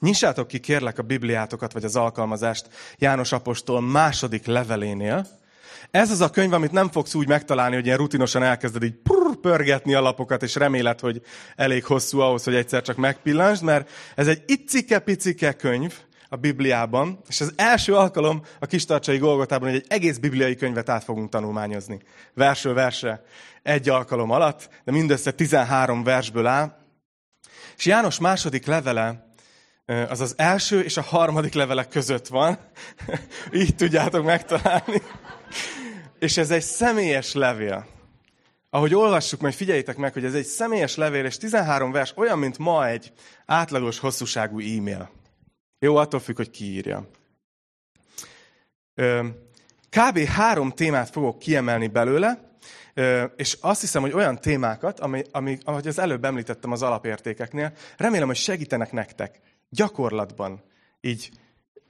Nyissátok ki kérlek a Bibliátokat, vagy az alkalmazást János Apostol második levelénél. Ez az a könyv, amit nem fogsz úgy megtalálni, hogy ilyen rutinosan elkezded így prr, pörgetni a lapokat, és reméled, hogy elég hosszú ahhoz, hogy egyszer csak megpillansd, mert ez egy icike-picike könyv, a Bibliában, és az első alkalom a Kistarcsai Golgotában, hogy egy egész bibliai könyvet át fogunk tanulmányozni. Versről versre, egy alkalom alatt, de mindössze 13 versből áll. És János második levele az az első és a harmadik levelek között van. Így tudjátok megtalálni. És ez egy személyes levél. Ahogy olvassuk, majd figyeljétek meg, hogy ez egy személyes levél, és 13 vers olyan, mint ma egy átlagos hosszúságú e-mail. Jó, attól függ, hogy ki írja. Kb. három témát fogok kiemelni belőle, és azt hiszem, hogy olyan témákat, ami, ami, ahogy az előbb említettem az alapértékeknél, remélem, hogy segítenek nektek gyakorlatban így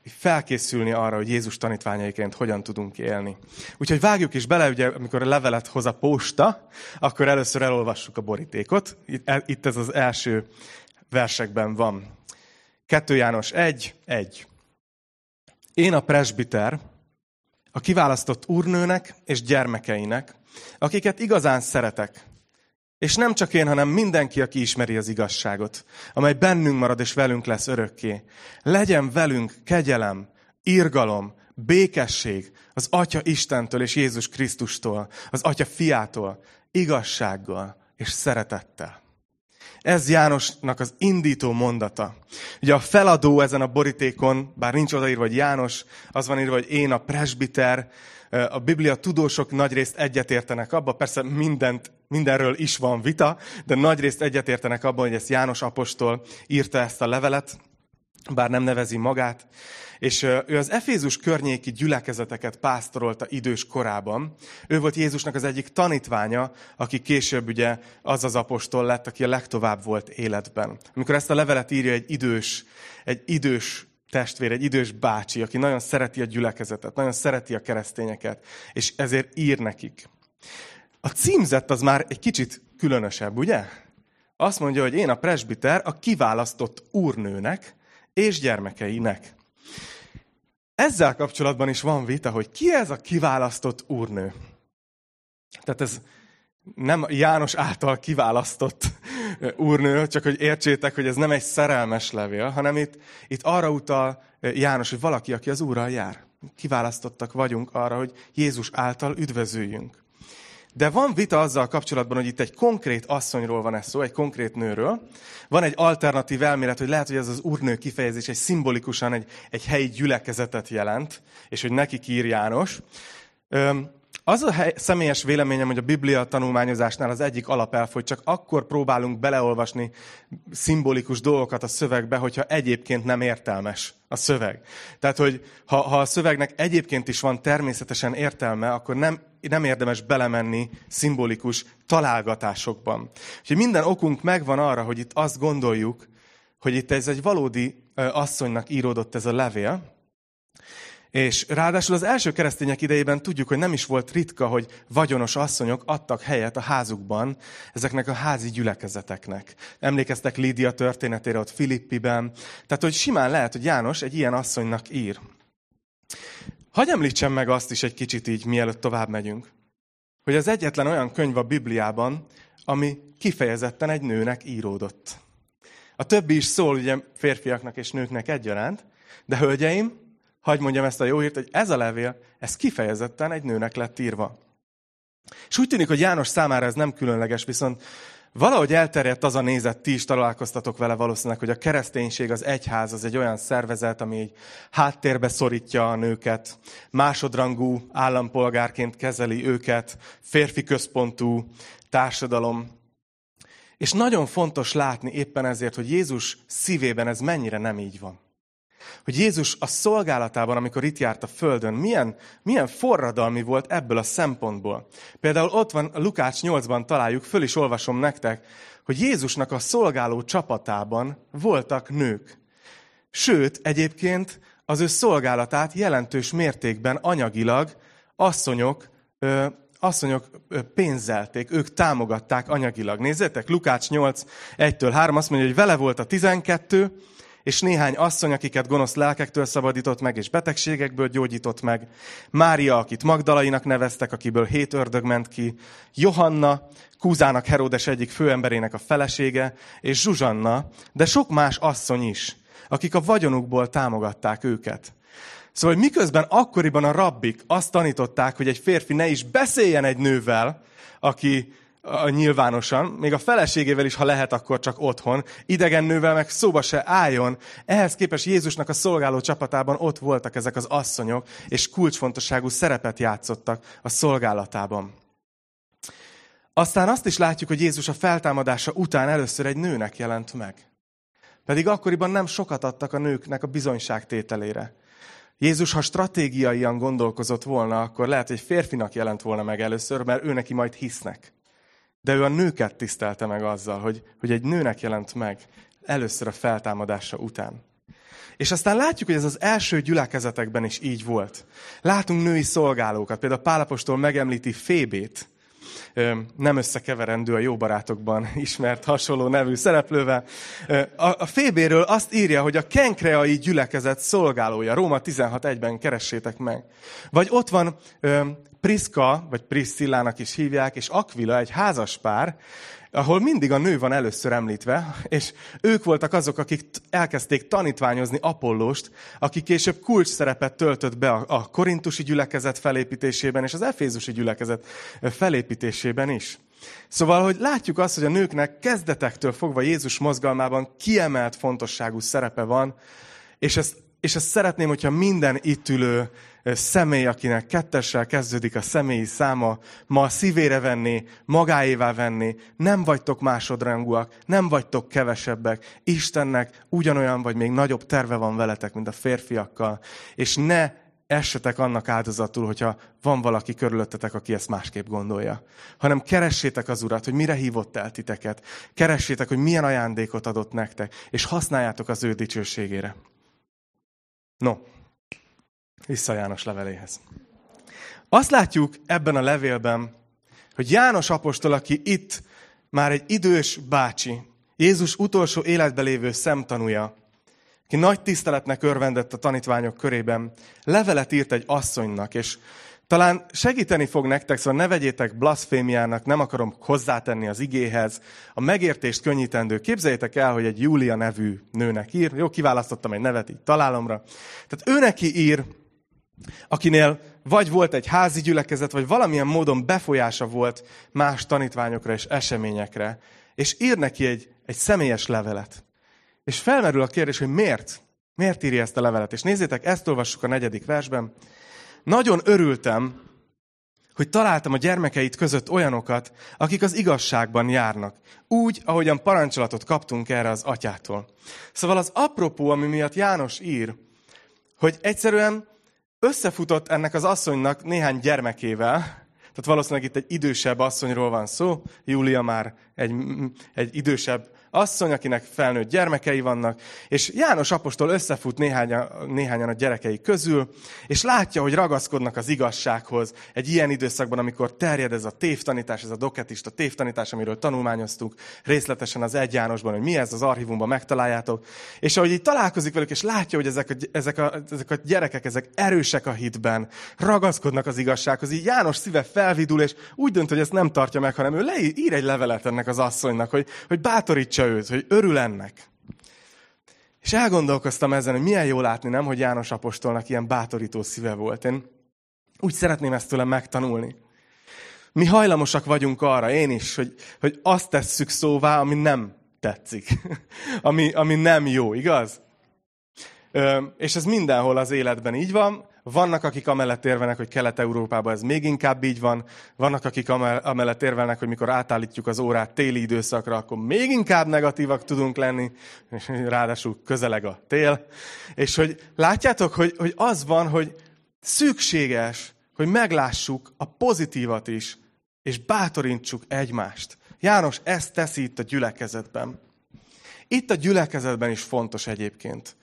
felkészülni arra, hogy Jézus tanítványaiként hogyan tudunk élni. Úgyhogy vágjuk is bele, ugye, amikor a levelet hoz a posta, akkor először elolvassuk a borítékot. Itt ez az első versekben van. 2 János 1, 1. Én a presbiter, a kiválasztott úrnőnek és gyermekeinek, akiket igazán szeretek, és nem csak én, hanem mindenki, aki ismeri az igazságot, amely bennünk marad és velünk lesz örökké. Legyen velünk kegyelem, irgalom, békesség az Atya Istentől és Jézus Krisztustól, az Atya fiától, igazsággal és szeretettel. Ez Jánosnak az indító mondata. Ugye a feladó ezen a borítékon, bár nincs odaírva, hogy János, az van írva, hogy én a presbiter, a Biblia tudósok nagyrészt egyetértenek abba, persze mindent, mindenről is van vita, de nagyrészt egyetértenek abban, hogy ezt János apostol írta ezt a levelet, bár nem nevezi magát. És ő az Efézus környéki gyülekezeteket pásztorolta idős korában. Ő volt Jézusnak az egyik tanítványa, aki később ugye az az apostol lett, aki a legtovább volt életben. Amikor ezt a levelet írja egy idős, egy idős testvér, egy idős bácsi, aki nagyon szereti a gyülekezetet, nagyon szereti a keresztényeket, és ezért ír nekik. A címzett az már egy kicsit különösebb, ugye? Azt mondja, hogy én a presbiter a kiválasztott úrnőnek és gyermekeinek. Ezzel kapcsolatban is van vita, hogy ki ez a kiválasztott úrnő. Tehát ez nem János által kiválasztott úrnő, csak hogy értsétek, hogy ez nem egy szerelmes levél, hanem itt, itt arra utal János, hogy valaki, aki az Úrral jár. Kiválasztottak vagyunk arra, hogy Jézus által üdvözüljünk. De van vita azzal kapcsolatban, hogy itt egy konkrét asszonyról van ez szó, egy konkrét nőről. Van egy alternatív elmélet, hogy lehet, hogy ez az úrnő kifejezés egy szimbolikusan egy, egy helyi gyülekezetet jelent, és hogy neki ír János. Az a hely, személyes véleményem, hogy a Biblia tanulmányozásnál az egyik alapelv, hogy csak akkor próbálunk beleolvasni szimbolikus dolgokat a szövegbe, hogyha egyébként nem értelmes a szöveg. Tehát, hogy ha, ha a szövegnek egyébként is van természetesen értelme, akkor nem, nem érdemes belemenni szimbolikus találgatásokban. Úgyhogy minden okunk megvan arra, hogy itt azt gondoljuk, hogy itt ez egy valódi asszonynak íródott ez a levél, és ráadásul az első keresztények idejében tudjuk, hogy nem is volt ritka, hogy vagyonos asszonyok adtak helyet a házukban ezeknek a házi gyülekezeteknek. Emlékeztek Lídia történetére ott Filippiben. Tehát, hogy simán lehet, hogy János egy ilyen asszonynak ír. Hagy említsem meg azt is egy kicsit így, mielőtt tovább megyünk, hogy az egyetlen olyan könyv a Bibliában, ami kifejezetten egy nőnek íródott. A többi is szól ugye férfiaknak és nőknek egyaránt, de hölgyeim, Hagy mondjam ezt a jó hírt, hogy ez a levél, ez kifejezetten egy nőnek lett írva. És úgy tűnik, hogy János számára ez nem különleges, viszont valahogy elterjedt az a nézet, ti is találkoztatok vele valószínűleg, hogy a kereszténység, az egyház az egy olyan szervezet, ami egy háttérbe szorítja a nőket, másodrangú állampolgárként kezeli őket, férfi központú társadalom. És nagyon fontos látni éppen ezért, hogy Jézus szívében ez mennyire nem így van. Hogy Jézus a szolgálatában, amikor itt járt a Földön, milyen, milyen forradalmi volt ebből a szempontból. Például ott van, Lukács 8-ban találjuk, föl is olvasom nektek, hogy Jézusnak a szolgáló csapatában voltak nők. Sőt, egyébként az ő szolgálatát jelentős mértékben anyagilag asszonyok, ö, asszonyok pénzelték, ők támogatták anyagilag. Nézzétek, Lukács 8, 1-3 azt mondja, hogy vele volt a 12, és néhány asszony, akiket gonosz lelkektől szabadított meg, és betegségekből gyógyított meg, Mária, akit Magdalainak neveztek, akiből hét ördög ment ki, Johanna, Kúzának Heródes egyik főemberének a felesége, és Zsuzsanna, de sok más asszony is, akik a vagyonukból támogatták őket. Szóval, miközben akkoriban a rabbik azt tanították, hogy egy férfi ne is beszéljen egy nővel, aki a nyilvánosan, még a feleségével is, ha lehet, akkor csak otthon, idegen nővel meg szóba se álljon. Ehhez képest Jézusnak a szolgáló csapatában ott voltak ezek az asszonyok, és kulcsfontosságú szerepet játszottak a szolgálatában. Aztán azt is látjuk, hogy Jézus a feltámadása után először egy nőnek jelent meg. Pedig akkoriban nem sokat adtak a nőknek a bizonyságtételére. Jézus, ha stratégiaian gondolkozott volna, akkor lehet, hogy férfinak jelent volna meg először, mert ő neki majd hisznek. De ő a nőket tisztelte meg azzal, hogy, hogy egy nőnek jelent meg először a feltámadása után. És aztán látjuk, hogy ez az első gyülekezetekben is így volt. Látunk női szolgálókat, például Pálapostól megemlíti Fébét, nem összekeverendő a jó barátokban ismert hasonló nevű szereplővel. A Fébéről azt írja, hogy a kenkreai gyülekezet szolgálója. Róma 16.1-ben keressétek meg. Vagy ott van Priska, vagy Priscillának is hívják, és Aquila, egy házas pár, ahol mindig a nő van először említve, és ők voltak azok, akik elkezdték tanítványozni Apollost, aki később kulcs szerepet töltött be a korintusi gyülekezet felépítésében, és az efézusi gyülekezet felépítésében is. Szóval, hogy látjuk azt, hogy a nőknek kezdetektől fogva Jézus mozgalmában kiemelt fontosságú szerepe van, és ezt, és ezt szeretném, hogyha minden itt ülő személy, akinek kettessel kezdődik a személyi száma, ma szívére venni, magáévá venni, nem vagytok másodrangúak, nem vagytok kevesebbek, Istennek ugyanolyan vagy még nagyobb terve van veletek, mint a férfiakkal, és ne essetek annak áldozatul, hogyha van valaki körülöttetek, aki ezt másképp gondolja. Hanem keressétek az Urat, hogy mire hívott el titeket. Keressétek, hogy milyen ajándékot adott nektek, és használjátok az ő dicsőségére. No, vissza János leveléhez. Azt látjuk ebben a levélben, hogy János apostol, aki itt már egy idős bácsi, Jézus utolsó életbe lévő szemtanúja, aki nagy tiszteletnek örvendett a tanítványok körében, levelet írt egy asszonynak, és talán segíteni fog nektek, szóval ne vegyétek blasfémiának, nem akarom hozzátenni az igéhez. A megértést könnyítendő. Képzeljétek el, hogy egy Júlia nevű nőnek ír. Jó, kiválasztottam egy nevet így találomra. Tehát ő neki ír, akinél vagy volt egy házi gyülekezet, vagy valamilyen módon befolyása volt más tanítványokra és eseményekre, és ír neki egy, egy személyes levelet. És felmerül a kérdés, hogy miért? Miért írja ezt a levelet? És nézzétek, ezt olvassuk a negyedik versben. Nagyon örültem, hogy találtam a gyermekeit között olyanokat, akik az igazságban járnak. Úgy, ahogyan parancsolatot kaptunk erre az atyától. Szóval az apropó, ami miatt János ír, hogy egyszerűen összefutott ennek az asszonynak néhány gyermekével, tehát valószínűleg itt egy idősebb asszonyról van szó, Júlia már egy, egy idősebb asszony, akinek felnőtt gyermekei vannak, és János apostol összefut néhányan, néhányan a gyerekei közül, és látja, hogy ragaszkodnak az igazsághoz. Egy ilyen időszakban, amikor terjed ez a tévtanítás, ez a doketista tévtanítás, amiről tanulmányoztuk részletesen az egy Jánosban, hogy mi ez az archívumban megtaláljátok, és ahogy így találkozik velük, és látja, hogy ezek a, ezek a, ezek a gyerekek, ezek erősek a hitben, ragaszkodnak az igazsághoz, így János szíve felvidul, és úgy dönt, hogy ezt nem tartja meg, hanem ő leír egy levelet ennek az asszonynak, hogy, hogy bátorítsa őt, hogy örül ennek. És elgondolkoztam ezen, hogy milyen jó látni, nem, hogy János apostolnak ilyen bátorító szíve volt. Én úgy szeretném ezt tőlem megtanulni. Mi hajlamosak vagyunk arra, én is, hogy, hogy azt tesszük szóvá, ami nem tetszik. ami, ami nem jó, igaz? Ö, és ez mindenhol az életben így van. Vannak, akik amellett érvelnek, hogy Kelet-Európában ez még inkább így van. Vannak, akik amellett érvelnek, hogy mikor átállítjuk az órát téli időszakra, akkor még inkább negatívak tudunk lenni, és ráadásul közeleg a tél. És hogy látjátok, hogy, hogy az van, hogy szükséges, hogy meglássuk a pozitívat is, és bátorítsuk egymást. János ezt teszi itt a gyülekezetben. Itt a gyülekezetben is fontos egyébként.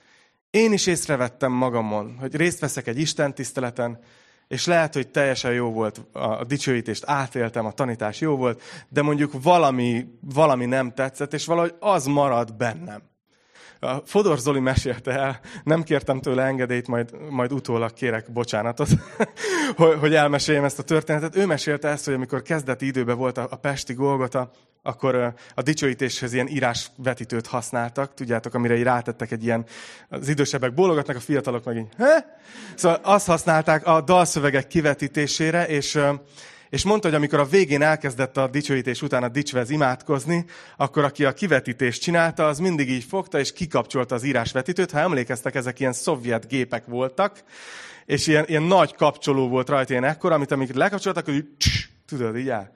Én is észrevettem magamon, hogy részt veszek egy Isten tiszteleten, és lehet, hogy teljesen jó volt a dicsőítést, átéltem, a tanítás jó volt, de mondjuk valami, valami nem tetszett, és valahogy az marad bennem. Fodor Zoli mesélte el, nem kértem tőle engedélyt, majd, majd utólag kérek bocsánatot, hogy elmeséljem ezt a történetet. Ő mesélte ezt, hogy amikor kezdeti időben volt a, a Pesti Golgota, akkor a dicsőítéshez ilyen írásvetítőt használtak, tudjátok, amire így rátettek egy ilyen, az idősebbek bólogatnak, a fiatalok meg így, He? Szóval azt használták a dalszövegek kivetítésére, és és mondta, hogy amikor a végén elkezdett a dicsőítés után a dicsvez imádkozni, akkor aki a kivetítést csinálta, az mindig így fogta és kikapcsolta az írásvetítőt. Ha emlékeztek, ezek ilyen szovjet gépek voltak, és ilyen, ilyen nagy kapcsoló volt rajta, ilyen ekkora, amit amikor lekapcsoltak, hogy tudod, így áll.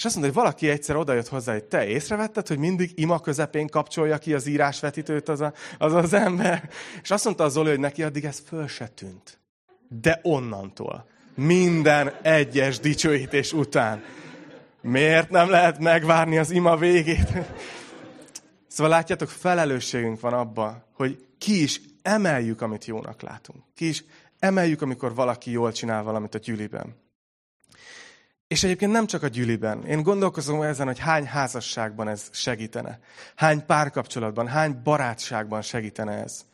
És azt mondta, hogy valaki egyszer odajött hozzá, hogy te észrevetted, hogy mindig ima közepén kapcsolja ki az írásvetítőt az, a, az az ember. És azt mondta az Zoli, hogy neki addig ez föl se tűnt. De onnantól minden egyes dicsőítés után. Miért nem lehet megvárni az ima végét? Szóval látjátok, felelősségünk van abban, hogy ki is emeljük, amit jónak látunk. Ki is emeljük, amikor valaki jól csinál valamit a gyűliben. És egyébként nem csak a gyűliben. Én gondolkozom ezen, hogy hány házasságban ez segítene. Hány párkapcsolatban, hány barátságban segítene ez.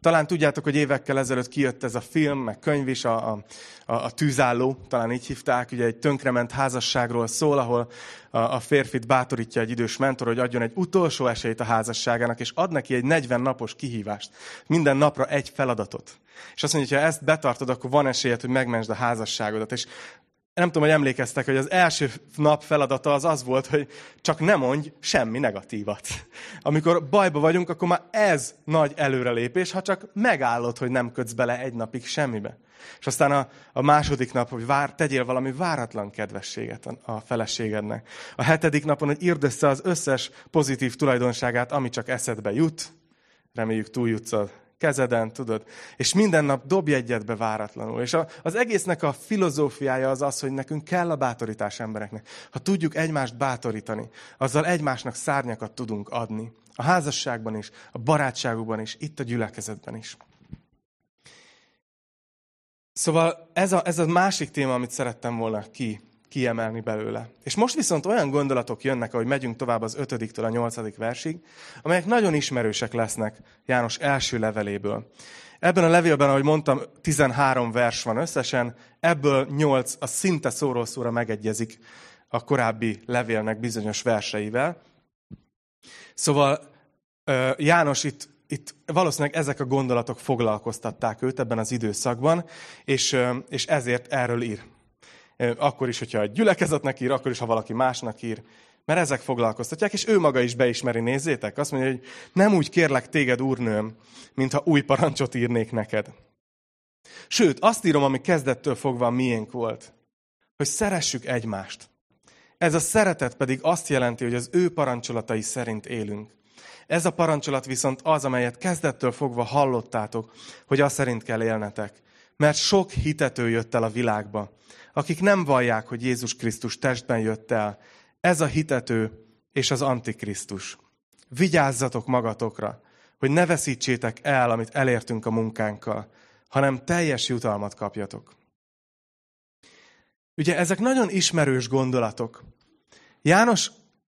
Talán tudjátok, hogy évekkel ezelőtt kijött ez a film, meg könyv is, a, a, a tűzálló, talán így hívták, ugye egy tönkrement házasságról szól, ahol a, a férfit bátorítja egy idős mentor, hogy adjon egy utolsó esélyt a házasságának, és ad neki egy 40 napos kihívást. Minden napra egy feladatot. És azt mondja, hogy ha ezt betartod, akkor van esélyed, hogy megmentsd a házasságodat. És nem tudom, hogy emlékeztek, hogy az első nap feladata az az volt, hogy csak ne mondj semmi negatívat. Amikor bajba vagyunk, akkor már ez nagy előrelépés, ha csak megállod, hogy nem kötsz bele egy napig semmibe. És aztán a, a második nap, hogy vár, tegyél valami váratlan kedvességet a, feleségednek. A hetedik napon, hogy írd össze az összes pozitív tulajdonságát, ami csak eszedbe jut. Reméljük túljutsz a kezeden, tudod. És minden nap dobj egyet be váratlanul. És a, az egésznek a filozófiája az az, hogy nekünk kell a bátorítás embereknek. Ha tudjuk egymást bátorítani, azzal egymásnak szárnyakat tudunk adni. A házasságban is, a barátságukban is, itt a gyülekezetben is. Szóval ez a, ez a másik téma, amit szerettem volna ki kiemelni belőle. És most viszont olyan gondolatok jönnek, ahogy megyünk tovább az ötödiktől a nyolcadik versig, amelyek nagyon ismerősek lesznek János első leveléből. Ebben a levélben, ahogy mondtam, 13 vers van összesen, ebből 8 a szinte szóról szóra megegyezik a korábbi levélnek bizonyos verseivel. Szóval János itt, itt valószínűleg ezek a gondolatok foglalkoztatták őt ebben az időszakban, és, és ezért erről ír akkor is, hogyha egy gyülekezetnek ír, akkor is, ha valaki másnak ír, mert ezek foglalkoztatják, és ő maga is beismeri, nézzétek. Azt mondja, hogy nem úgy kérlek téged, úrnőm, mintha új parancsot írnék neked. Sőt, azt írom, ami kezdettől fogva miénk volt, hogy szeressük egymást. Ez a szeretet pedig azt jelenti, hogy az ő parancsolatai szerint élünk. Ez a parancsolat viszont az, amelyet kezdettől fogva hallottátok, hogy azt szerint kell élnetek. Mert sok hitető jött el a világba, akik nem vallják, hogy Jézus Krisztus testben jött el. Ez a hitető és az antikrisztus. Vigyázzatok magatokra, hogy ne veszítsétek el, amit elértünk a munkánkkal, hanem teljes jutalmat kapjatok. Ugye ezek nagyon ismerős gondolatok. János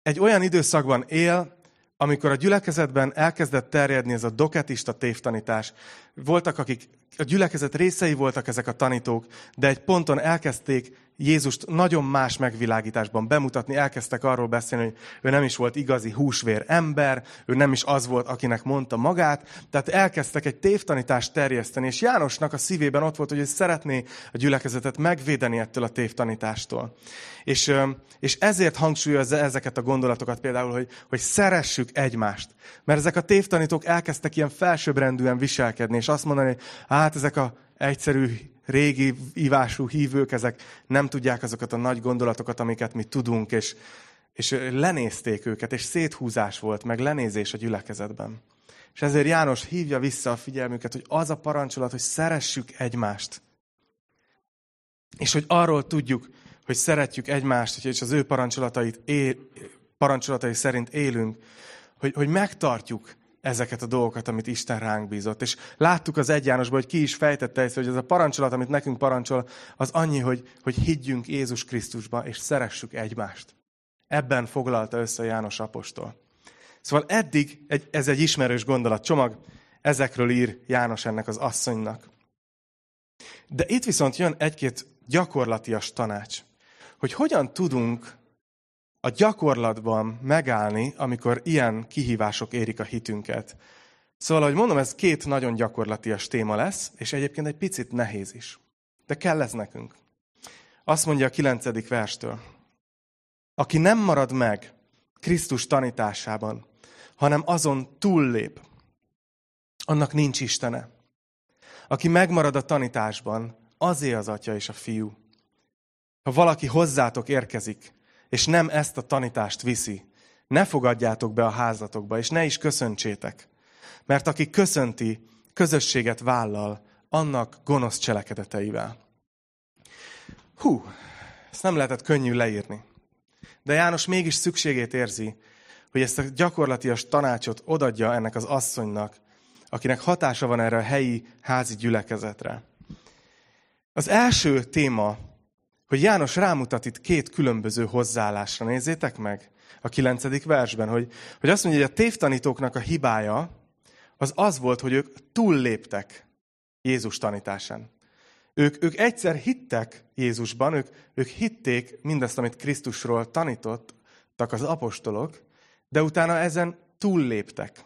egy olyan időszakban él, amikor a gyülekezetben elkezdett terjedni ez a doketista tévtanítás, voltak, akik a gyülekezet részei voltak ezek a tanítók, de egy ponton elkezdték Jézust nagyon más megvilágításban bemutatni, elkezdtek arról beszélni, hogy ő nem is volt igazi húsvér ember, ő nem is az volt, akinek mondta magát, tehát elkezdtek egy tévtanítást terjeszteni, és Jánosnak a szívében ott volt, hogy ő szeretné a gyülekezetet megvédeni ettől a tévtanítástól. És, és ezért hangsúlyozza ezeket a gondolatokat például, hogy, hogy szeressük egymást. Mert ezek a tévtanítók elkezdtek ilyen felsőbbrendűen viselkedni, és azt mondani, hát ezek a egyszerű régi ívású hívők, ezek nem tudják azokat a nagy gondolatokat, amiket mi tudunk, és, és lenézték őket, és széthúzás volt, meg lenézés a gyülekezetben. És ezért János hívja vissza a figyelmüket, hogy az a parancsolat, hogy szeressük egymást. És hogy arról tudjuk, hogy szeretjük egymást, és az ő parancsolatait él, parancsolatai szerint élünk, hogy, hogy megtartjuk ezeket a dolgokat, amit Isten ránk bízott. És láttuk az egy Jánosban, hogy ki is fejtette ezt, hogy ez a parancsolat, amit nekünk parancsol, az annyi, hogy, hogy higgyünk Jézus Krisztusba, és szeressük egymást. Ebben foglalta össze János apostol. Szóval eddig egy, ez egy ismerős gondolatcsomag, ezekről ír János ennek az asszonynak. De itt viszont jön egy-két gyakorlatias tanács, hogy hogyan tudunk a gyakorlatban megállni, amikor ilyen kihívások érik a hitünket. Szóval, ahogy mondom, ez két nagyon gyakorlatias téma lesz, és egyébként egy picit nehéz is. De kell ez nekünk. Azt mondja a kilencedik verstől. Aki nem marad meg Krisztus tanításában, hanem azon túllép, annak nincs Istene. Aki megmarad a tanításban, azé az atya és a fiú. Ha valaki hozzátok érkezik, és nem ezt a tanítást viszi, ne fogadjátok be a házatokba, és ne is köszöntsétek. Mert aki köszönti, közösséget vállal annak gonosz cselekedeteivel. Hú, ezt nem lehetett könnyű leírni. De János mégis szükségét érzi, hogy ezt a gyakorlatias tanácsot odadja ennek az asszonynak, akinek hatása van erre a helyi házi gyülekezetre. Az első téma, hogy János rámutat itt két különböző hozzáállásra. Nézzétek meg a kilencedik versben, hogy, hogy azt mondja, hogy a tévtanítóknak a hibája az az volt, hogy ők túlléptek Jézus tanításán. Ők, ők egyszer hittek Jézusban, ők, ők hitték mindazt, amit Krisztusról tanítottak az apostolok, de utána ezen túlléptek.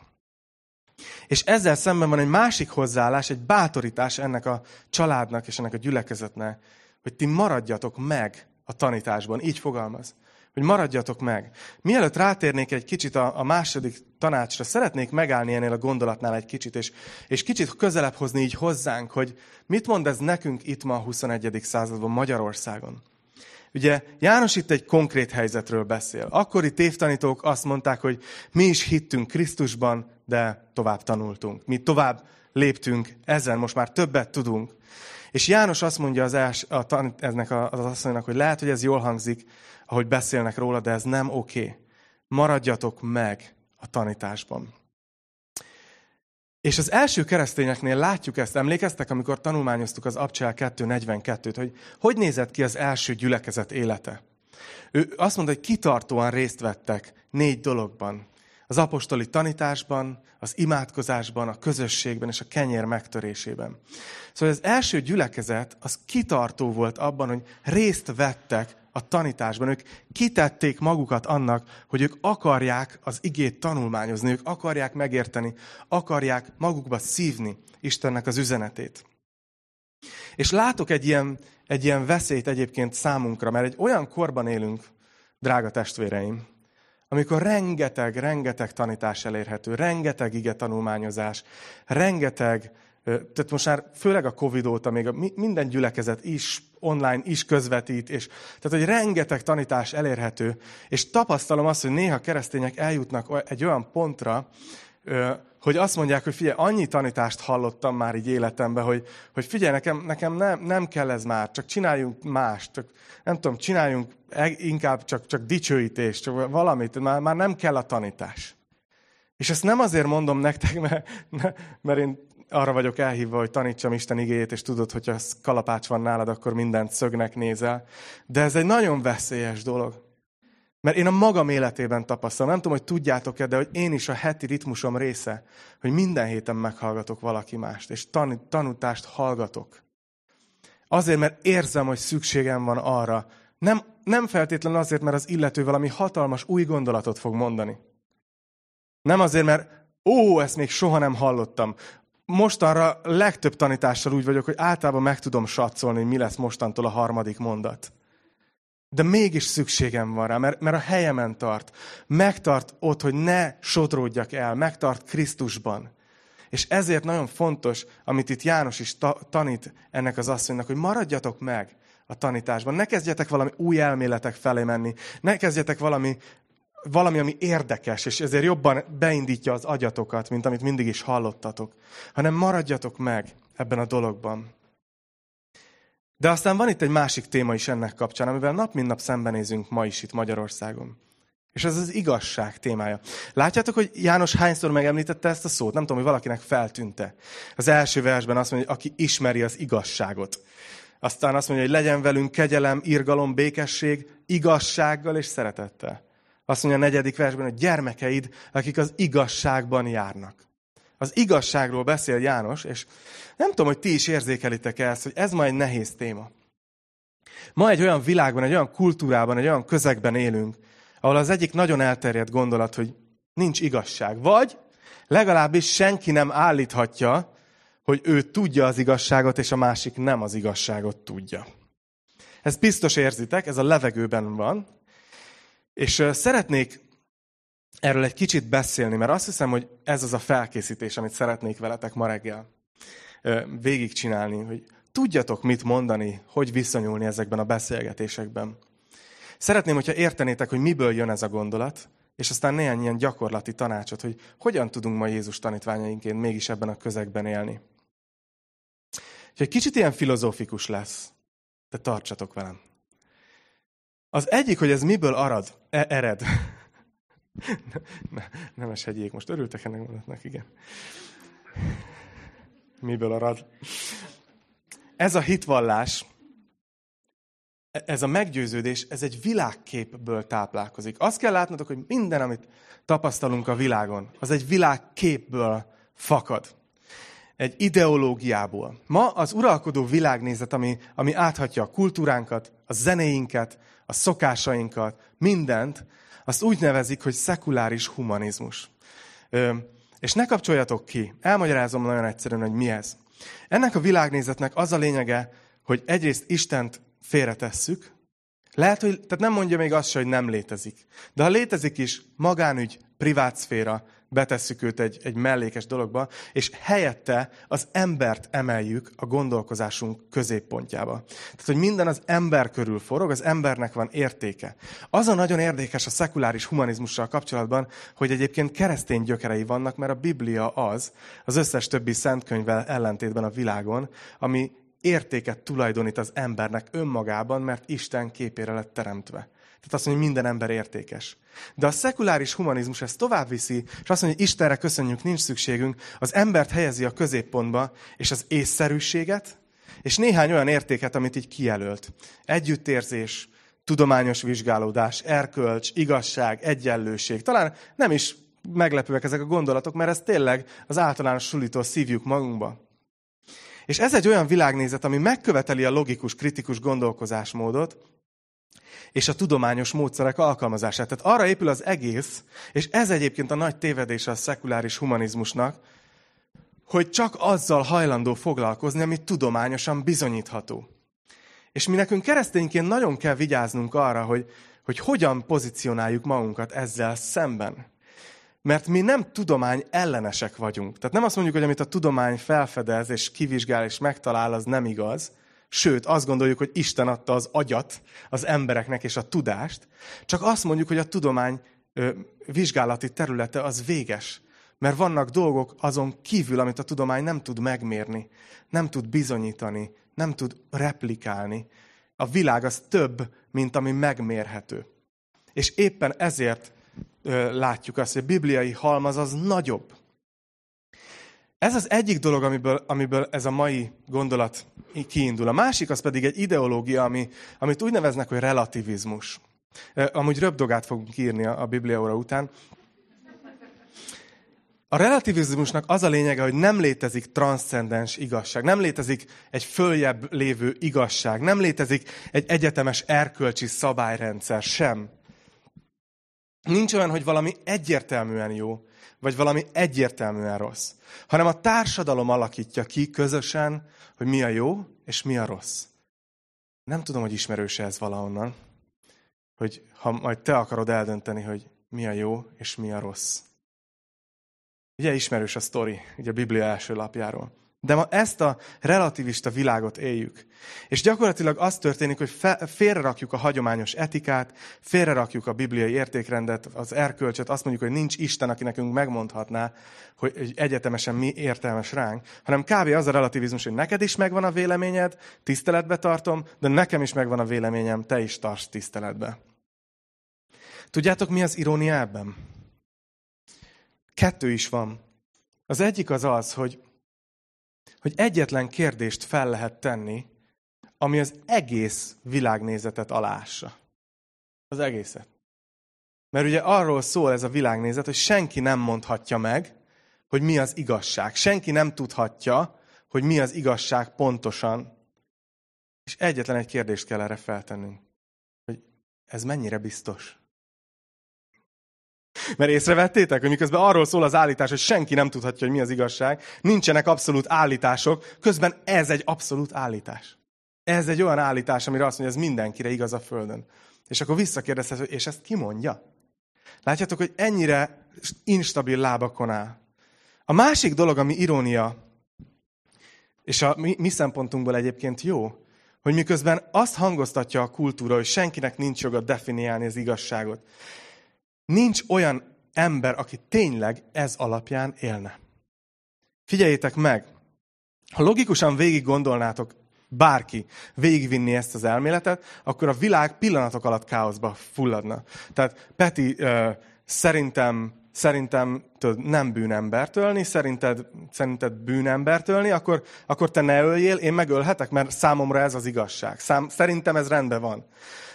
És ezzel szemben van egy másik hozzáállás, egy bátorítás ennek a családnak és ennek a gyülekezetnek, hogy ti maradjatok meg a tanításban. Így fogalmaz. Hogy maradjatok meg. Mielőtt rátérnék egy kicsit a, a második tanácsra, szeretnék megállni ennél a gondolatnál egy kicsit, és, és kicsit közelebb hozni így hozzánk, hogy mit mond ez nekünk itt ma a 21. században Magyarországon. Ugye János itt egy konkrét helyzetről beszél. Akkori tévtanítók azt mondták, hogy mi is hittünk Krisztusban, de tovább tanultunk. Mi tovább léptünk ezen, most már többet tudunk. És János azt mondja az els, a, ennek az asszonynak, hogy lehet, hogy ez jól hangzik, ahogy beszélnek róla, de ez nem oké. Okay. Maradjatok meg a tanításban. És az első keresztényeknél látjuk ezt, emlékeztek, amikor tanulmányoztuk az Abcsel 2.42-t, hogy hogy nézett ki az első gyülekezet élete. Ő azt mondta, hogy kitartóan részt vettek négy dologban. Az apostoli tanításban, az imádkozásban, a közösségben és a kenyér megtörésében. Szóval az első gyülekezet az kitartó volt abban, hogy részt vettek a tanításban. Ők kitették magukat annak, hogy ők akarják az igét tanulmányozni, ők akarják megérteni, akarják magukba szívni Istennek az üzenetét. És látok egy ilyen, egy ilyen veszélyt egyébként számunkra, mert egy olyan korban élünk, drága testvéreim, amikor rengeteg, rengeteg tanítás elérhető, rengeteg ige tanulmányozás, rengeteg tehát most már főleg a Covid óta még a, minden gyülekezet is online is közvetít, és tehát, hogy rengeteg tanítás elérhető, és tapasztalom azt, hogy néha keresztények eljutnak egy olyan pontra, hogy azt mondják, hogy figyelj, annyi tanítást hallottam már így életemben, hogy, hogy figyelj, nekem, nekem nem, nem kell ez már, csak csináljunk mást, csak nem tudom, csináljunk inkább csak, csak dicsőítést, csak valamit, már, már nem kell a tanítás. És ezt nem azért mondom nektek, mert, mert én arra vagyok elhívva, hogy tanítsam Isten igéjét, és tudod, hogyha kalapács van nálad, akkor mindent szögnek nézel. De ez egy nagyon veszélyes dolog. Mert én a magam életében tapasztalom, nem tudom, hogy tudjátok-e, de hogy én is a heti ritmusom része, hogy minden héten meghallgatok valaki mást, és tan- tanutást hallgatok. Azért, mert érzem, hogy szükségem van arra. Nem, nem feltétlenül azért, mert az illető valami hatalmas új gondolatot fog mondani. Nem azért, mert ó, ezt még soha nem hallottam mostanra legtöbb tanítással úgy vagyok, hogy általában meg tudom satszolni, hogy mi lesz mostantól a harmadik mondat. De mégis szükségem van rá, mert, mert a helyemen tart. Megtart ott, hogy ne sodródjak el, megtart Krisztusban. És ezért nagyon fontos, amit itt János is ta- tanít ennek az asszonynak, hogy maradjatok meg a tanításban. Ne kezdjetek valami új elméletek felé menni. Ne kezdjetek valami valami, ami érdekes, és ezért jobban beindítja az agyatokat, mint amit mindig is hallottatok, hanem maradjatok meg ebben a dologban. De aztán van itt egy másik téma is ennek kapcsán, amivel nap mint nap szembenézünk ma is itt Magyarországon. És ez az igazság témája. Látjátok, hogy János hányszor megemlítette ezt a szót? Nem tudom, hogy valakinek feltűnte. Az első versben azt mondja, hogy aki ismeri az igazságot. Aztán azt mondja, hogy legyen velünk kegyelem, irgalom, békesség, igazsággal és szeretettel. Azt mondja a negyedik versben, hogy gyermekeid, akik az igazságban járnak. Az igazságról beszél János, és nem tudom, hogy ti is érzékelitek -e ezt, hogy ez ma egy nehéz téma. Ma egy olyan világban, egy olyan kultúrában, egy olyan közegben élünk, ahol az egyik nagyon elterjedt gondolat, hogy nincs igazság. Vagy legalábbis senki nem állíthatja, hogy ő tudja az igazságot, és a másik nem az igazságot tudja. Ez biztos érzitek, ez a levegőben van. És szeretnék erről egy kicsit beszélni, mert azt hiszem, hogy ez az a felkészítés, amit szeretnék veletek ma reggel végigcsinálni, hogy tudjatok mit mondani, hogy viszonyulni ezekben a beszélgetésekben. Szeretném, hogyha értenétek, hogy miből jön ez a gondolat, és aztán néhány ilyen gyakorlati tanácsot, hogy hogyan tudunk ma Jézus tanítványainként mégis ebben a közegben élni. Úgyhogy kicsit ilyen filozófikus lesz, de tartsatok velem. Az egyik, hogy ez miből arad, e- ered. Ne, nem hegyék, most örültek ennek mondatnak, igen. Miből arad? Ez a hitvallás, ez a meggyőződés, ez egy világképből táplálkozik. Azt kell látnotok, hogy minden, amit tapasztalunk a világon, az egy világképből fakad. Egy ideológiából. Ma az uralkodó világnézet, ami, ami áthatja a kultúránkat, a zenéinket, a szokásainkat, mindent, azt úgy nevezik, hogy szekuláris humanizmus. És ne kapcsoljatok ki. Elmagyarázom nagyon egyszerűen, hogy mi ez. Ennek a világnézetnek az a lényege, hogy egyrészt Istent félretesszük, lehet, hogy tehát nem mondja még azt se, hogy nem létezik. De ha létezik is, magánügy, privátszféra, betesszük őt egy, egy mellékes dologba, és helyette az embert emeljük a gondolkozásunk középpontjába. Tehát, hogy minden az ember körül forog, az embernek van értéke. Az a nagyon érdekes a szekuláris humanizmussal kapcsolatban, hogy egyébként keresztény gyökerei vannak, mert a Biblia az, az összes többi szentkönyvvel ellentétben a világon, ami értéket tulajdonít az embernek önmagában, mert Isten képére lett teremtve. Tehát azt mondja, hogy minden ember értékes. De a szekuláris humanizmus ezt tovább viszi, és azt mondja, hogy Istenre köszönjük, nincs szükségünk, az embert helyezi a középpontba, és az észszerűséget, és néhány olyan értéket, amit így kijelölt. Együttérzés, tudományos vizsgálódás, erkölcs, igazság, egyenlőség. Talán nem is meglepőek ezek a gondolatok, mert ez tényleg az általános sulitól szívjuk magunkba. És ez egy olyan világnézet, ami megköveteli a logikus, kritikus gondolkozásmódot, és a tudományos módszerek alkalmazását. Tehát arra épül az egész, és ez egyébként a nagy tévedése a szekuláris humanizmusnak, hogy csak azzal hajlandó foglalkozni, ami tudományosan bizonyítható. És mi nekünk keresztényként nagyon kell vigyáznunk arra, hogy, hogy hogyan pozícionáljuk magunkat ezzel szemben. Mert mi nem tudomány ellenesek vagyunk. Tehát nem azt mondjuk, hogy amit a tudomány felfedez, és kivizsgál, és megtalál, az nem igaz, Sőt, azt gondoljuk, hogy Isten adta az agyat az embereknek és a tudást, csak azt mondjuk, hogy a tudomány ö, vizsgálati területe az véges. Mert vannak dolgok azon kívül, amit a tudomány nem tud megmérni, nem tud bizonyítani, nem tud replikálni. A világ az több, mint ami megmérhető. És éppen ezért ö, látjuk azt, hogy a bibliai halmaz az nagyobb. Ez az egyik dolog, amiből, amiből ez a mai gondolat kiindul. A másik az pedig egy ideológia, ami, amit úgy neveznek, hogy relativizmus. Amúgy röpdogát fogunk írni a, Biblia óra után. A relativizmusnak az a lényege, hogy nem létezik transzcendens igazság, nem létezik egy följebb lévő igazság, nem létezik egy egyetemes erkölcsi szabályrendszer sem. Nincs olyan, hogy valami egyértelműen jó, vagy valami egyértelműen rossz, hanem a társadalom alakítja ki közösen, hogy mi a jó és mi a rossz. Nem tudom, hogy ismerős ez valahonnan, hogy ha majd te akarod eldönteni, hogy mi a jó és mi a rossz. Ugye ismerős a sztori, ugye a Biblia első lapjáról. De ma ezt a relativista világot éljük. És gyakorlatilag az történik, hogy félrerakjuk a hagyományos etikát, félrerakjuk a bibliai értékrendet, az erkölcsöt, azt mondjuk, hogy nincs Isten, aki nekünk megmondhatná, hogy egyetemesen mi értelmes ránk, hanem kb. az a relativizmus, hogy neked is megvan a véleményed, tiszteletbe tartom, de nekem is megvan a véleményem, te is tarts tiszteletbe. Tudjátok, mi az irónia ebben? Kettő is van. Az egyik az az, hogy hogy egyetlen kérdést fel lehet tenni, ami az egész világnézetet alássa. Az egészet. Mert ugye arról szól ez a világnézet, hogy senki nem mondhatja meg, hogy mi az igazság. Senki nem tudhatja, hogy mi az igazság pontosan. És egyetlen egy kérdést kell erre feltennünk, hogy ez mennyire biztos? Mert észrevettétek, hogy miközben arról szól az állítás, hogy senki nem tudhatja, hogy mi az igazság, nincsenek abszolút állítások, közben ez egy abszolút állítás. Ez egy olyan állítás, amire azt mondja, ez mindenkire igaz a Földön. És akkor visszakérdezhet, hogy és ezt ki mondja? Látjátok, hogy ennyire instabil lábakon áll. A másik dolog, ami irónia, és a mi, mi szempontunkból egyébként jó, hogy miközben azt hangoztatja a kultúra, hogy senkinek nincs joga definiálni az igazságot. Nincs olyan ember, aki tényleg ez alapján élne. Figyeljétek meg, ha logikusan végig gondolnátok bárki végigvinni ezt az elméletet, akkor a világ pillanatok alatt káoszba fulladna. Tehát Peti, szerintem, szerintem tudod, nem bűnembert ölni, szerinted, szerinted bűnembert ölni, akkor, akkor te ne öljél, én megölhetek, mert számomra ez az igazság. Szám, szerintem ez rendben van.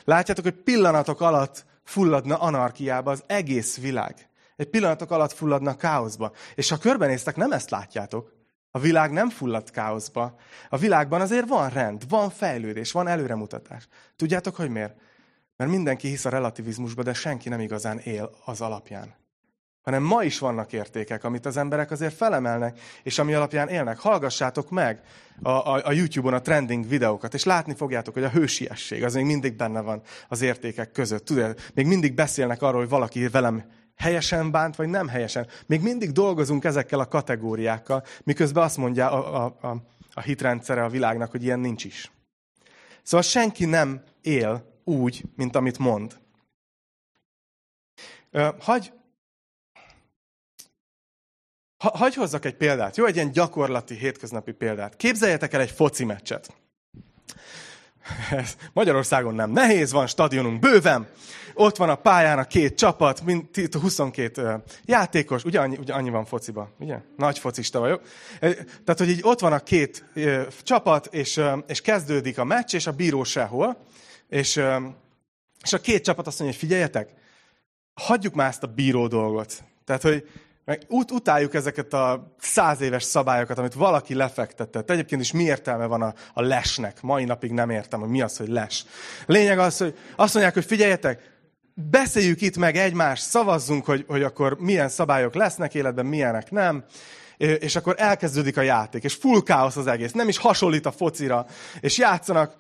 Látjátok, hogy pillanatok alatt fulladna anarkiába az egész világ. Egy pillanatok alatt fulladna káoszba. És ha körbenéztek, nem ezt látjátok. A világ nem fulladt káoszba. A világban azért van rend, van fejlődés, van előremutatás. Tudjátok, hogy miért? Mert mindenki hisz a relativizmusba, de senki nem igazán él az alapján. Hanem ma is vannak értékek, amit az emberek azért felemelnek, és ami alapján élnek. Hallgassátok meg a, a, a YouTube-on a trending videókat, és látni fogjátok, hogy a hősiesség az még mindig benne van az értékek között. Tudod, még mindig beszélnek arról, hogy valaki velem helyesen bánt, vagy nem helyesen. Még mindig dolgozunk ezekkel a kategóriákkal, miközben azt mondja a, a, a, a hitrendszere a világnak, hogy ilyen nincs is. Szóval senki nem él úgy, mint amit mond. Hagy, ha, hagy hozzak egy példát, jó? Egy ilyen gyakorlati, hétköznapi példát. Képzeljetek el egy foci meccset. Ez Magyarországon nem nehéz, van stadionunk bőven, ott van a pályán a két csapat, mind 22 játékos, ugye annyi, ugye annyi van fociba, ugye? Nagy focista vagyok. Tehát, hogy így ott van a két csapat, és, és kezdődik a meccs, és a bíró sehol, és, és a két csapat azt mondja, hogy figyeljetek, hagyjuk már ezt a bíró dolgot. Tehát, hogy meg ut- utáljuk ezeket a száz éves szabályokat, amit valaki lefektetett. Egyébként is mi értelme van a, a lesnek? Mai napig nem értem, hogy mi az, hogy les. Lényeg az, hogy azt mondják, hogy figyeljetek, beszéljük itt meg egymást, szavazzunk, hogy, hogy akkor milyen szabályok lesznek életben, milyenek nem, és akkor elkezdődik a játék, és full káosz az egész, nem is hasonlít a focira, és játszanak,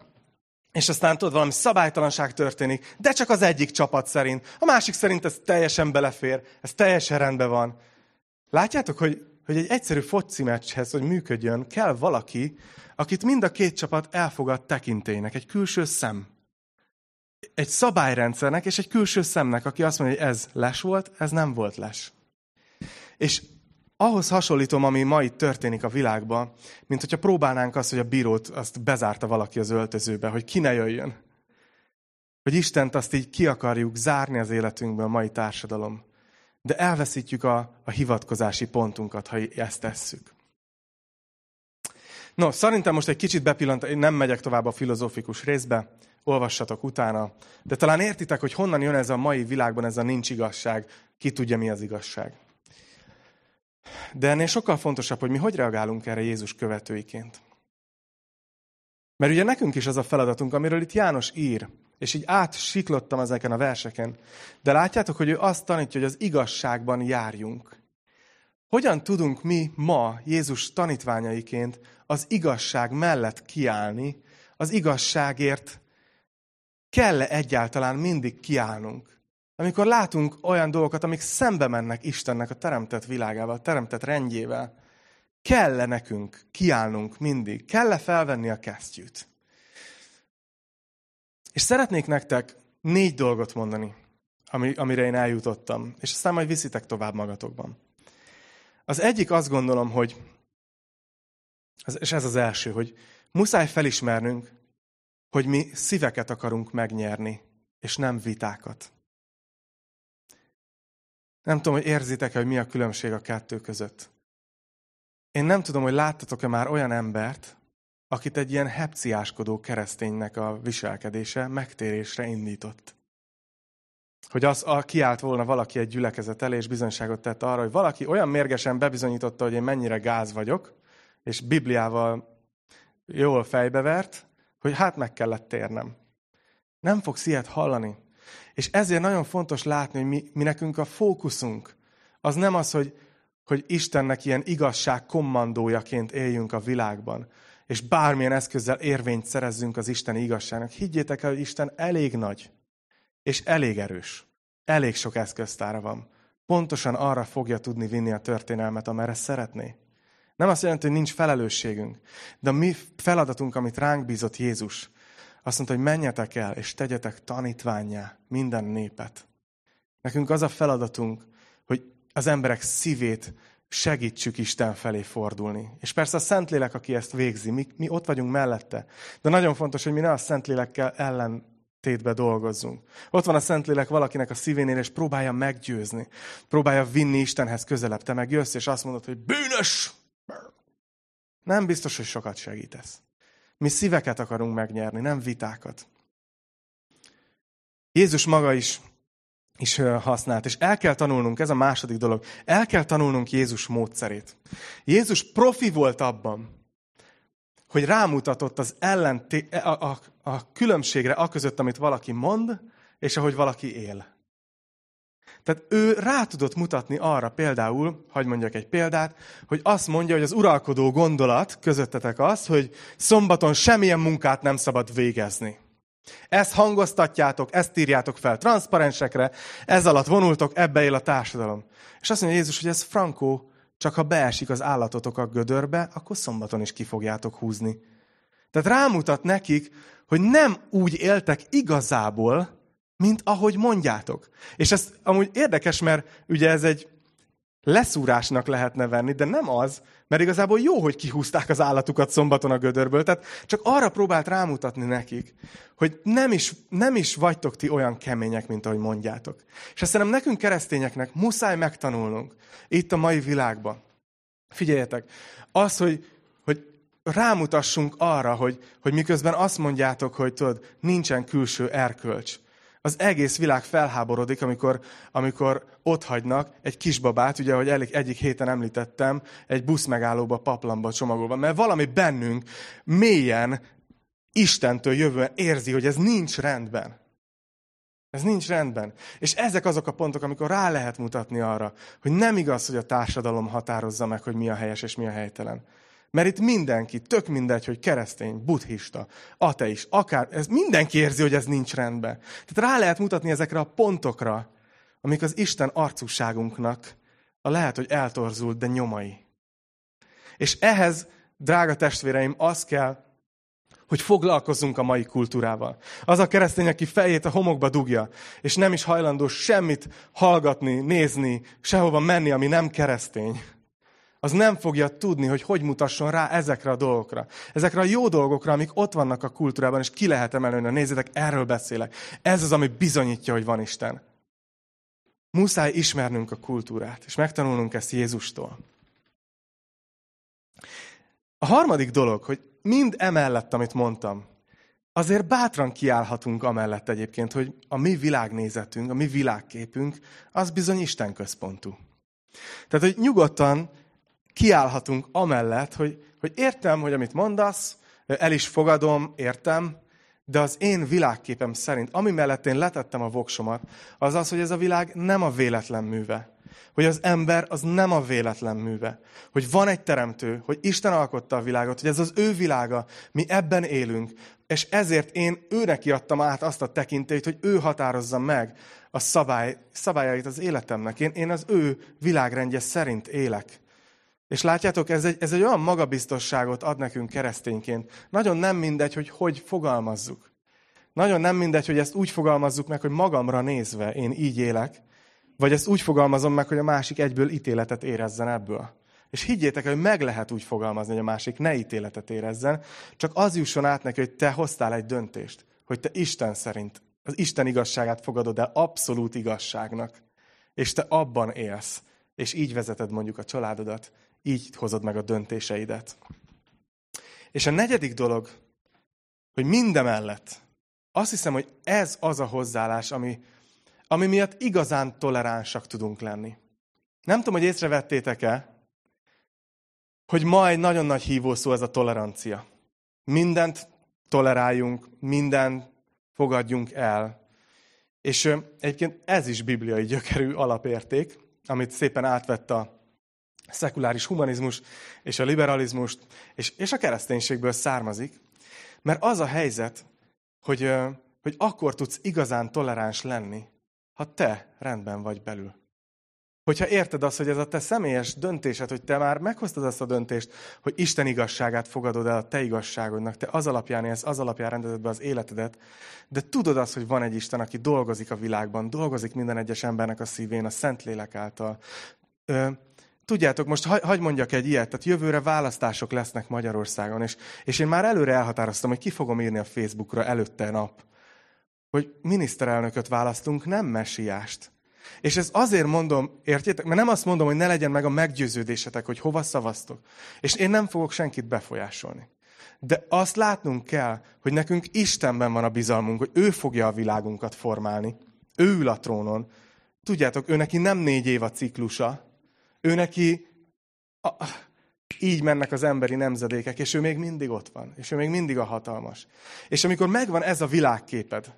és aztán tudod, valami szabálytalanság történik, de csak az egyik csapat szerint. A másik szerint ez teljesen belefér, ez teljesen rendben van. Látjátok, hogy, hogy egy egyszerű foci meccshez, hogy működjön, kell valaki, akit mind a két csapat elfogad tekintélynek, egy külső szem. Egy szabályrendszernek és egy külső szemnek, aki azt mondja, hogy ez les volt, ez nem volt les. És ahhoz hasonlítom, ami ma itt történik a világban, mint hogyha próbálnánk azt, hogy a bírót azt bezárta valaki az öltözőbe, hogy ki ne jöjjön. Hogy Istent azt így ki akarjuk zárni az életünkből a mai társadalom de elveszítjük a, a hivatkozási pontunkat, ha ezt tesszük. No, szerintem most egy kicsit bepillant, én nem megyek tovább a filozófikus részbe, olvassatok utána, de talán értitek, hogy honnan jön ez a mai világban, ez a nincs igazság, ki tudja, mi az igazság. De ennél sokkal fontosabb, hogy mi hogy reagálunk erre Jézus követőiként. Mert ugye nekünk is az a feladatunk, amiről itt János ír, és így átsiklottam ezeken a verseken. De látjátok, hogy ő azt tanítja, hogy az igazságban járjunk. Hogyan tudunk mi ma Jézus tanítványaiként az igazság mellett kiállni, az igazságért kell-e egyáltalán mindig kiállnunk? Amikor látunk olyan dolgokat, amik szembe mennek Istennek a teremtett világával, a teremtett rendjével, kell-e nekünk kiállnunk mindig? Kell-e felvenni a kesztyűt? És szeretnék nektek négy dolgot mondani, ami, amire én eljutottam, és aztán majd viszitek tovább magatokban. Az egyik azt gondolom, hogy, és ez az első, hogy muszáj felismernünk, hogy mi szíveket akarunk megnyerni, és nem vitákat. Nem tudom, hogy érzitek-e, hogy mi a különbség a kettő között. Én nem tudom, hogy láttatok-e már olyan embert, akit egy ilyen hepciáskodó kereszténynek a viselkedése megtérésre indított. hogy az a, kiállt volna valaki egy gyülekezet elé, és bizonyságot tett arra, hogy valaki olyan mérgesen bebizonyította, hogy én mennyire gáz vagyok, és Bibliával jól fejbevert, hogy hát meg kellett térnem. Nem fogsz ilyet hallani. És ezért nagyon fontos látni, hogy mi, mi nekünk a fókuszunk az nem az, hogy, hogy Istennek ilyen igazság kommandójaként éljünk a világban, és bármilyen eszközzel érvényt szerezzünk az Isten igazságnak. Higgyétek el, hogy Isten elég nagy, és elég erős. Elég sok eszköztára van. Pontosan arra fogja tudni vinni a történelmet, amerre szeretné. Nem azt jelenti, hogy nincs felelősségünk, de a mi feladatunk, amit ránk bízott Jézus, azt mondta, hogy menjetek el, és tegyetek tanítványá minden népet. Nekünk az a feladatunk, hogy az emberek szívét segítsük Isten felé fordulni. És persze a Szentlélek, aki ezt végzi, mi, mi ott vagyunk mellette. De nagyon fontos, hogy mi ne a Szentlélekkel ellentétbe dolgozzunk. Ott van a Szentlélek valakinek a szívénél, és próbálja meggyőzni. Próbálja vinni Istenhez közelebb. Te meg jössz, és azt mondod, hogy bűnös! Nem biztos, hogy sokat segítesz. Mi szíveket akarunk megnyerni, nem vitákat. Jézus maga is, is használt, és el kell tanulnunk, ez a második dolog, el kell tanulnunk Jézus módszerét. Jézus profi volt abban, hogy rámutatott az ellenté- a, a, a különbségre a között, amit valaki mond, és ahogy valaki él. Tehát ő rá tudott mutatni arra például, hogy mondjak egy példát, hogy azt mondja, hogy az uralkodó gondolat közöttetek az, hogy szombaton semmilyen munkát nem szabad végezni. Ezt hangoztatjátok, ezt írjátok fel transzparensekre, ez alatt vonultok, ebbe él a társadalom. És azt mondja Jézus, hogy ez frankó, csak ha beesik az állatotok a gödörbe, akkor szombaton is ki fogjátok húzni. Tehát rámutat nekik, hogy nem úgy éltek igazából, mint ahogy mondjátok. És ez amúgy érdekes, mert ugye ez egy leszúrásnak lehetne venni, de nem az, mert igazából jó, hogy kihúzták az állatukat szombaton a gödörből. Tehát csak arra próbált rámutatni nekik, hogy nem is, nem is vagytok ti olyan kemények, mint ahogy mondjátok. És azt szerintem nekünk keresztényeknek muszáj megtanulnunk itt a mai világban. Figyeljetek, az, hogy, hogy rámutassunk arra, hogy, hogy miközben azt mondjátok, hogy tudod, nincsen külső erkölcs, az egész világ felháborodik, amikor, amikor ott hagynak egy kisbabát, ugye, ahogy elég, egyik héten említettem, egy buszmegállóba, paplamba csomagolva, mert valami bennünk mélyen Istentől jövően érzi, hogy ez nincs rendben. Ez nincs rendben. És ezek azok a pontok, amikor rá lehet mutatni arra, hogy nem igaz, hogy a társadalom határozza meg, hogy mi a helyes és mi a helytelen. Mert itt mindenki, tök mindegy, hogy keresztény, buddhista, ateis, akár, ez mindenki érzi, hogy ez nincs rendben. Tehát rá lehet mutatni ezekre a pontokra, amik az Isten arcúságunknak a lehet, hogy eltorzult, de nyomai. És ehhez, drága testvéreim, az kell, hogy foglalkozzunk a mai kultúrával. Az a keresztény, aki fejét a homokba dugja, és nem is hajlandó semmit hallgatni, nézni, sehova menni, ami nem keresztény az nem fogja tudni, hogy hogy mutasson rá ezekre a dolgokra. Ezekre a jó dolgokra, amik ott vannak a kultúrában, és ki lehet emelni. Nézzétek, erről beszélek. Ez az, ami bizonyítja, hogy van Isten. Muszáj ismernünk a kultúrát, és megtanulnunk ezt Jézustól. A harmadik dolog, hogy mind emellett, amit mondtam, azért bátran kiállhatunk amellett egyébként, hogy a mi világnézetünk, a mi világképünk, az bizony Isten központú. Tehát, hogy nyugodtan kiállhatunk amellett, hogy, hogy értem, hogy amit mondasz, el is fogadom, értem, de az én világképem szerint, ami mellett én letettem a voksomat, az az, hogy ez a világ nem a véletlen műve. Hogy az ember az nem a véletlen műve. Hogy van egy teremtő, hogy Isten alkotta a világot, hogy ez az ő világa, mi ebben élünk, és ezért én őnek adtam át azt a tekintélyt, hogy ő határozza meg a szabály, szabályait az életemnek. Én, én az ő világrendje szerint élek. És látjátok, ez egy, ez egy olyan magabiztosságot ad nekünk keresztényként. Nagyon nem mindegy, hogy hogy fogalmazzuk. Nagyon nem mindegy, hogy ezt úgy fogalmazzuk meg, hogy magamra nézve én így élek, vagy ezt úgy fogalmazom meg, hogy a másik egyből ítéletet érezzen ebből. És higgyétek, hogy meg lehet úgy fogalmazni, hogy a másik ne ítéletet érezzen, csak az jusson át neki, hogy te hoztál egy döntést, hogy te Isten szerint, az Isten igazságát fogadod el abszolút igazságnak, és te abban élsz, és így vezeted mondjuk a családodat, így hozod meg a döntéseidet. És a negyedik dolog, hogy mindemellett azt hiszem, hogy ez az a hozzáállás, ami, ami miatt igazán toleránsak tudunk lenni. Nem tudom, hogy észrevettétek-e, hogy ma egy nagyon nagy hívószó ez a tolerancia. Mindent toleráljunk, mindent fogadjunk el. És egyébként ez is bibliai gyökerű alapérték, amit szépen átvett a szekuláris humanizmus és a liberalizmus és, és a kereszténységből származik. Mert az a helyzet, hogy, hogy akkor tudsz igazán toleráns lenni, ha te rendben vagy belül. Hogyha érted azt, hogy ez a te személyes döntésed, hogy te már meghoztad azt a döntést, hogy Isten igazságát fogadod el a te igazságodnak, te az alapján élsz, az alapján rendezed be az életedet, de tudod azt, hogy van egy Isten, aki dolgozik a világban, dolgozik minden egyes embernek a szívén, a Szentlélek által. Ö, tudjátok, most hagy, hagy mondjak egy ilyet, tehát jövőre választások lesznek Magyarországon, és, és én már előre elhatároztam, hogy ki fogom írni a Facebookra előtte nap, hogy miniszterelnököt választunk, nem mesiást. És ez azért mondom, értjétek? Mert nem azt mondom, hogy ne legyen meg a meggyőződésetek, hogy hova szavaztok. És én nem fogok senkit befolyásolni. De azt látnunk kell, hogy nekünk Istenben van a bizalmunk, hogy ő fogja a világunkat formálni. Ő ül a trónon. Tudjátok, ő neki nem négy év a ciklusa. Neki... A, így mennek az emberi nemzedékek, és ő még mindig ott van, és ő még mindig a hatalmas. És amikor megvan ez a világképed,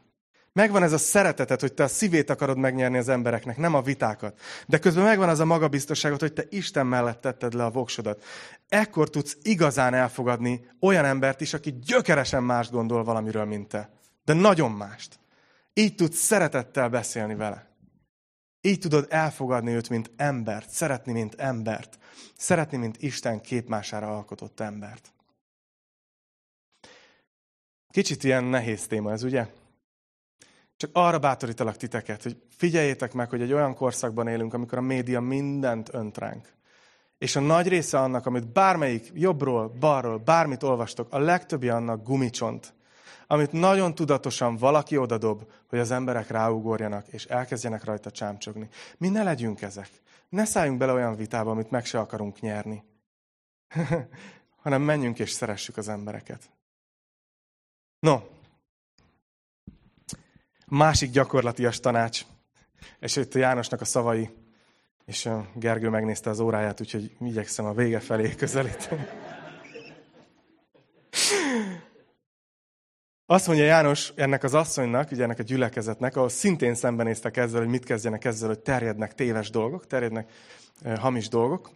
Megvan ez a szeretetet, hogy te a szívét akarod megnyerni az embereknek, nem a vitákat. De közben megvan az a magabiztosságot, hogy te Isten mellett tetted le a voksodat. Ekkor tudsz igazán elfogadni olyan embert is, aki gyökeresen mást gondol valamiről, mint te. De nagyon mást. Így tudsz szeretettel beszélni vele. Így tudod elfogadni őt, mint embert, szeretni, mint embert. Szeretni, mint Isten képmására alkotott embert. Kicsit ilyen nehéz téma ez, ugye? Csak arra bátorítalak titeket, hogy figyeljétek meg, hogy egy olyan korszakban élünk, amikor a média mindent önt ránk. És a nagy része annak, amit bármelyik jobbról, balról, bármit olvastok, a legtöbbi annak gumicsont, amit nagyon tudatosan valaki odadob, hogy az emberek ráugorjanak, és elkezdjenek rajta csámcsogni. Mi ne legyünk ezek. Ne szálljunk bele olyan vitába, amit meg se akarunk nyerni. hanem menjünk és szeressük az embereket. No, Másik gyakorlatias tanács, és itt Jánosnak a szavai, és Gergő megnézte az óráját, úgyhogy igyekszem a vége felé közelíteni. Azt mondja János ennek az asszonynak, ugye ennek a gyülekezetnek, ahol szintén szembenéztek ezzel, hogy mit kezdjenek ezzel, hogy terjednek téves dolgok, terjednek hamis dolgok.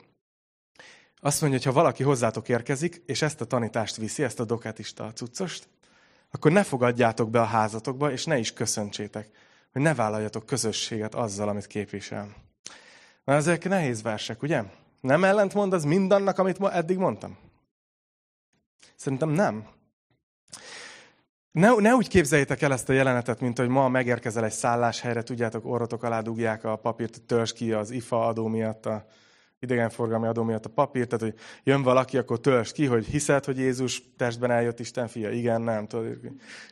Azt mondja, hogy ha valaki hozzátok érkezik, és ezt a tanítást viszi, ezt a dokátista cuccost, akkor ne fogadjátok be a házatokba, és ne is köszöntsétek, hogy ne vállaljatok közösséget azzal, amit képvisel. Mert ezek nehéz versek, ugye? Nem ellentmond az mindannak, amit ma eddig mondtam? Szerintem nem. Ne, ne úgy képzeljétek el ezt a jelenetet, mint hogy ma megérkezel egy szálláshelyre, tudjátok, orrotok alá dugják a papírt, törzs ki az IFA adó miatt, a idegenforgalmi adó miatt a papír, tehát hogy jön valaki, akkor törzs ki, hogy hiszed, hogy Jézus testben eljött Isten fia? Igen, nem, tudod,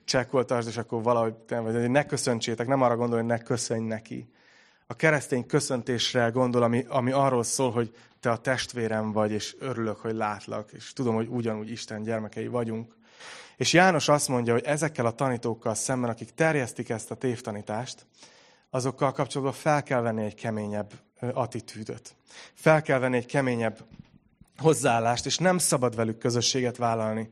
csekkoltasd, és akkor valahogy, vagy ne köszöntsétek, nem arra gondol, hogy ne köszönj neki. A keresztény köszöntésre gondol, ami, ami arról szól, hogy te a testvérem vagy, és örülök, hogy látlak, és tudom, hogy ugyanúgy Isten gyermekei vagyunk. És János azt mondja, hogy ezekkel a tanítókkal szemben, akik terjesztik ezt a tévtanítást, azokkal kapcsolatban fel kell venni egy keményebb attitűdöt. Fel kell venni egy keményebb hozzáállást, és nem szabad velük közösséget vállalni.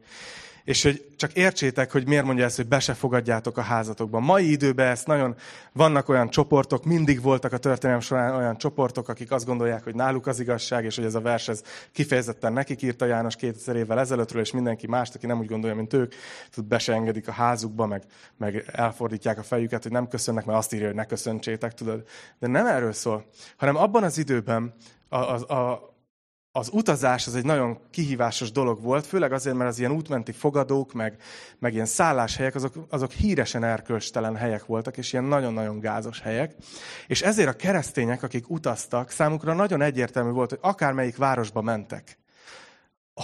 És hogy csak értsétek, hogy miért mondja ezt, hogy be se fogadjátok a házatokban. Mai időben ezt nagyon, vannak olyan csoportok, mindig voltak a történelem során olyan csoportok, akik azt gondolják, hogy náluk az igazság, és hogy ez a vers ez kifejezetten nekik írta János 2000 évvel ezelőttről, és mindenki más, aki nem úgy gondolja, mint ők, tud be se engedik a házukba, meg, meg elfordítják a fejüket, hogy nem köszönnek, mert azt írja, hogy ne köszöntsétek, tudod. De nem erről szól, hanem abban az időben a, a, a, az utazás az egy nagyon kihívásos dolog volt, főleg azért, mert az ilyen útmenti fogadók, meg, meg ilyen szálláshelyek, azok, azok híresen erkölcstelen helyek voltak, és ilyen nagyon-nagyon gázos helyek. És ezért a keresztények, akik utaztak, számukra nagyon egyértelmű volt, hogy akármelyik városba mentek,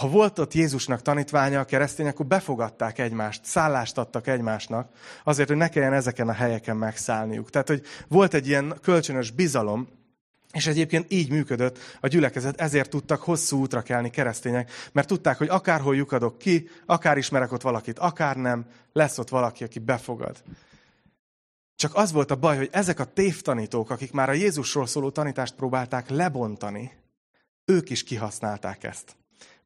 ha volt ott Jézusnak tanítványa a keresztények, akkor befogadták egymást, szállást adtak egymásnak, azért, hogy ne kelljen ezeken a helyeken megszállniuk. Tehát, hogy volt egy ilyen kölcsönös bizalom, és egyébként így működött a gyülekezet, ezért tudtak hosszú útra kelni keresztények, mert tudták, hogy akárhol lyukadok ki, akár ismerek ott valakit, akár nem, lesz ott valaki, aki befogad. Csak az volt a baj, hogy ezek a tévtanítók, akik már a Jézusról szóló tanítást próbálták lebontani, ők is kihasználták ezt.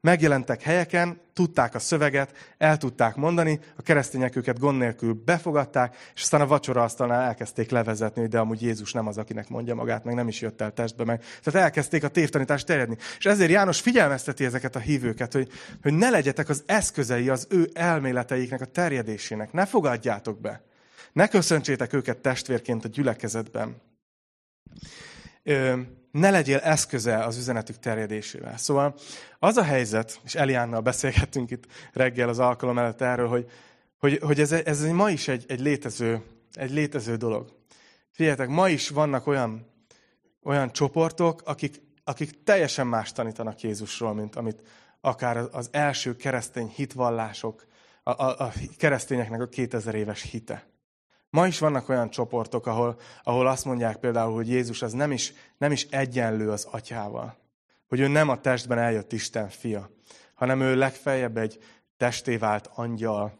Megjelentek helyeken, tudták a szöveget, el tudták mondani, a keresztények őket gond nélkül befogadták, és aztán a vacsora asztalnál elkezdték levezetni, de amúgy Jézus nem az, akinek mondja magát, meg nem is jött el testbe meg. Tehát elkezdték a tévtanítást terjedni. És ezért János figyelmezteti ezeket a hívőket, hogy, hogy ne legyetek az eszközei az ő elméleteiknek a terjedésének. Ne fogadjátok be. Ne köszöntsétek őket testvérként a gyülekezetben. Ö, ne legyél eszköze az üzenetük terjedésével. Szóval az a helyzet, és Eliánnal beszélgettünk itt reggel az alkalom előtt erről, hogy, hogy, hogy ez, ez ma is egy, egy, létező, egy létező dolog. Figyeljetek, ma is vannak olyan, olyan csoportok, akik, akik teljesen más tanítanak Jézusról, mint amit akár az első keresztény hitvallások, a, a, a keresztényeknek a 2000 éves hite. Ma is vannak olyan csoportok, ahol, ahol azt mondják például, hogy Jézus az nem is, nem is egyenlő az atyával. Hogy ő nem a testben eljött Isten fia, hanem ő legfeljebb egy testé vált angyal.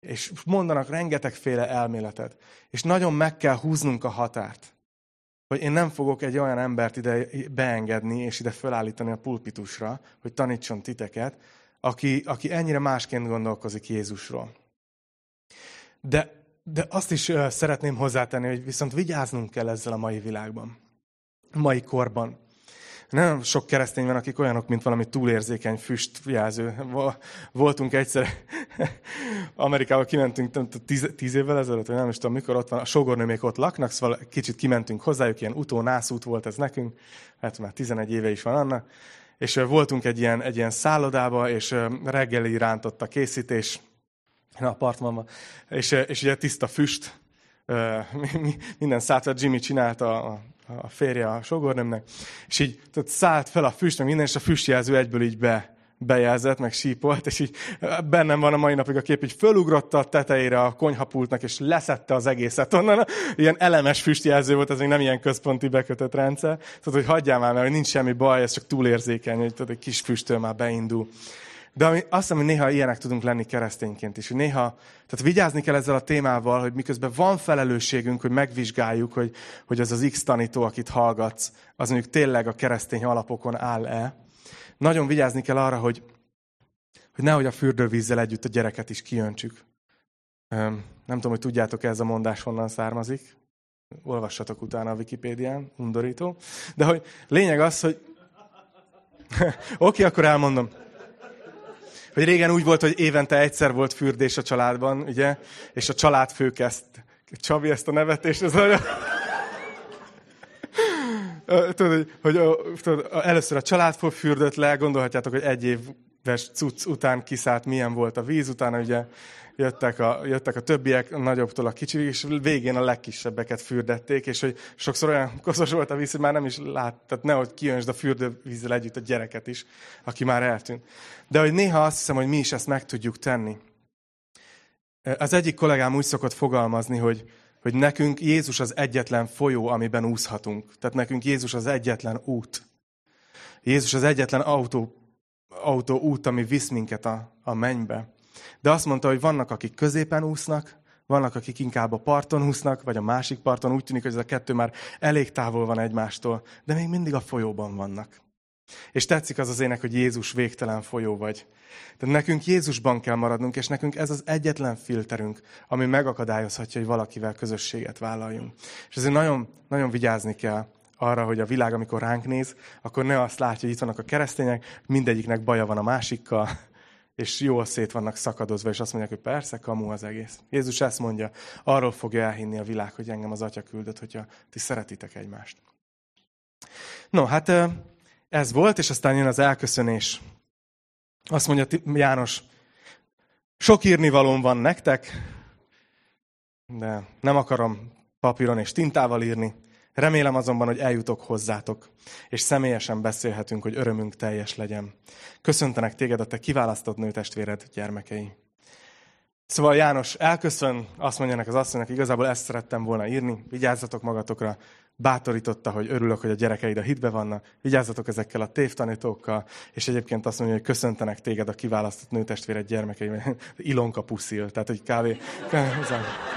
És mondanak rengetegféle elméletet. És nagyon meg kell húznunk a határt. Hogy én nem fogok egy olyan embert ide beengedni, és ide fölállítani a pulpitusra, hogy tanítson titeket, aki, aki ennyire másként gondolkozik Jézusról. De de azt is szeretném hozzátenni, hogy viszont vigyáznunk kell ezzel a mai világban, mai korban. Nem sok keresztény van, akik olyanok, mint valami túlérzékeny füstjelző. Voltunk egyszer, Amerikába kimentünk tíz, tíz évvel ezelőtt, vagy nem is tudom mikor, ott van, a sogornő még ott laknak, szóval kicsit kimentünk hozzájuk, ilyen utónászút volt ez nekünk, hát már 11 éve is van annak, és voltunk egy ilyen, egy ilyen szállodába, és reggeli rántott a készítés, a apartmanban, és, és ugye tiszta füst, minden szállt, Jimmy csinálta a, a férje a sogornemnek, és így tehát szállt fel a füst, meg minden, és a füstjelző egyből így be, bejelzett, meg sípolt, és így bennem van a mai napig a kép, így fölugrotta a tetejére a konyhapultnak, és leszette az egészet onnan. Ilyen elemes füstjelző volt, ez még nem ilyen központi bekötött rendszer. Tudod, hogy hagyjál már, mert nincs semmi baj, ez csak túlérzékeny, hogy tudod, egy kis füsttől már beindul. De ami, azt hiszem, hogy néha ilyenek tudunk lenni keresztényként is. Hogy néha, tehát vigyázni kell ezzel a témával, hogy miközben van felelősségünk, hogy megvizsgáljuk, hogy, hogy az az X tanító, akit hallgatsz, az mondjuk tényleg a keresztény alapokon áll-e. Nagyon vigyázni kell arra, hogy, hogy nehogy a fürdővízzel együtt a gyereket is kijöntsük. Nem tudom, hogy tudjátok, ez a mondás honnan származik. Olvassatok utána a Wikipédián, undorító. De hogy lényeg az, hogy... Oké, okay, akkor elmondom hogy régen úgy volt, hogy évente egyszer volt fürdés a családban, ugye? És a családfők ezt, Csabi ezt a nevetést, ez olyan... tudod, hogy tudod, először a családfő fürdött le, gondolhatjátok, hogy egy éves cucc után kiszállt, milyen volt a víz, utána ugye jöttek a, jöttek a többiek, a nagyobbtól a kicsik, és végén a legkisebbeket fürdették, és hogy sokszor olyan koszos volt a víz, hogy már nem is lát, tehát nehogy kijönsd a fürdővízzel együtt a gyereket is, aki már eltűnt. De hogy néha azt hiszem, hogy mi is ezt meg tudjuk tenni. Az egyik kollégám úgy szokott fogalmazni, hogy, hogy nekünk Jézus az egyetlen folyó, amiben úszhatunk. Tehát nekünk Jézus az egyetlen út. Jézus az egyetlen autó, autó út, ami visz minket a, a mennybe. De azt mondta, hogy vannak, akik középen úsznak, vannak, akik inkább a parton úsznak, vagy a másik parton. Úgy tűnik, hogy ez a kettő már elég távol van egymástól, de még mindig a folyóban vannak. És tetszik az az ének, hogy Jézus végtelen folyó vagy. Tehát nekünk Jézusban kell maradnunk, és nekünk ez az egyetlen filterünk, ami megakadályozhatja, hogy valakivel közösséget vállaljunk. És ezért nagyon, nagyon vigyázni kell arra, hogy a világ, amikor ránk néz, akkor ne azt látja, hogy itt vannak a keresztények, mindegyiknek baja van a másikkal, és jól szét vannak szakadozva, és azt mondják, hogy persze, kamu az egész. Jézus ezt mondja, arról fogja elhinni a világ, hogy engem az Atya küldött, hogyha ti szeretitek egymást. No, hát ez volt, és aztán jön az elköszönés. Azt mondja János, sok írnivalóm van nektek, de nem akarom papíron és tintával írni, Remélem azonban, hogy eljutok hozzátok, és személyesen beszélhetünk, hogy örömünk teljes legyen. Köszöntenek téged a te kiválasztott nőtestvéred gyermekei. Szóval János elköszön, azt mondja ennek az asszonynak, igazából ezt szerettem volna írni, vigyázzatok magatokra, bátorította, hogy örülök, hogy a gyerekeid a hitbe vannak, vigyázzatok ezekkel a tévtanítókkal, és egyébként azt mondja, hogy köszöntenek téged a kiválasztott nőtestvéred gyermekei, Ilonka puszil, tehát hogy kávé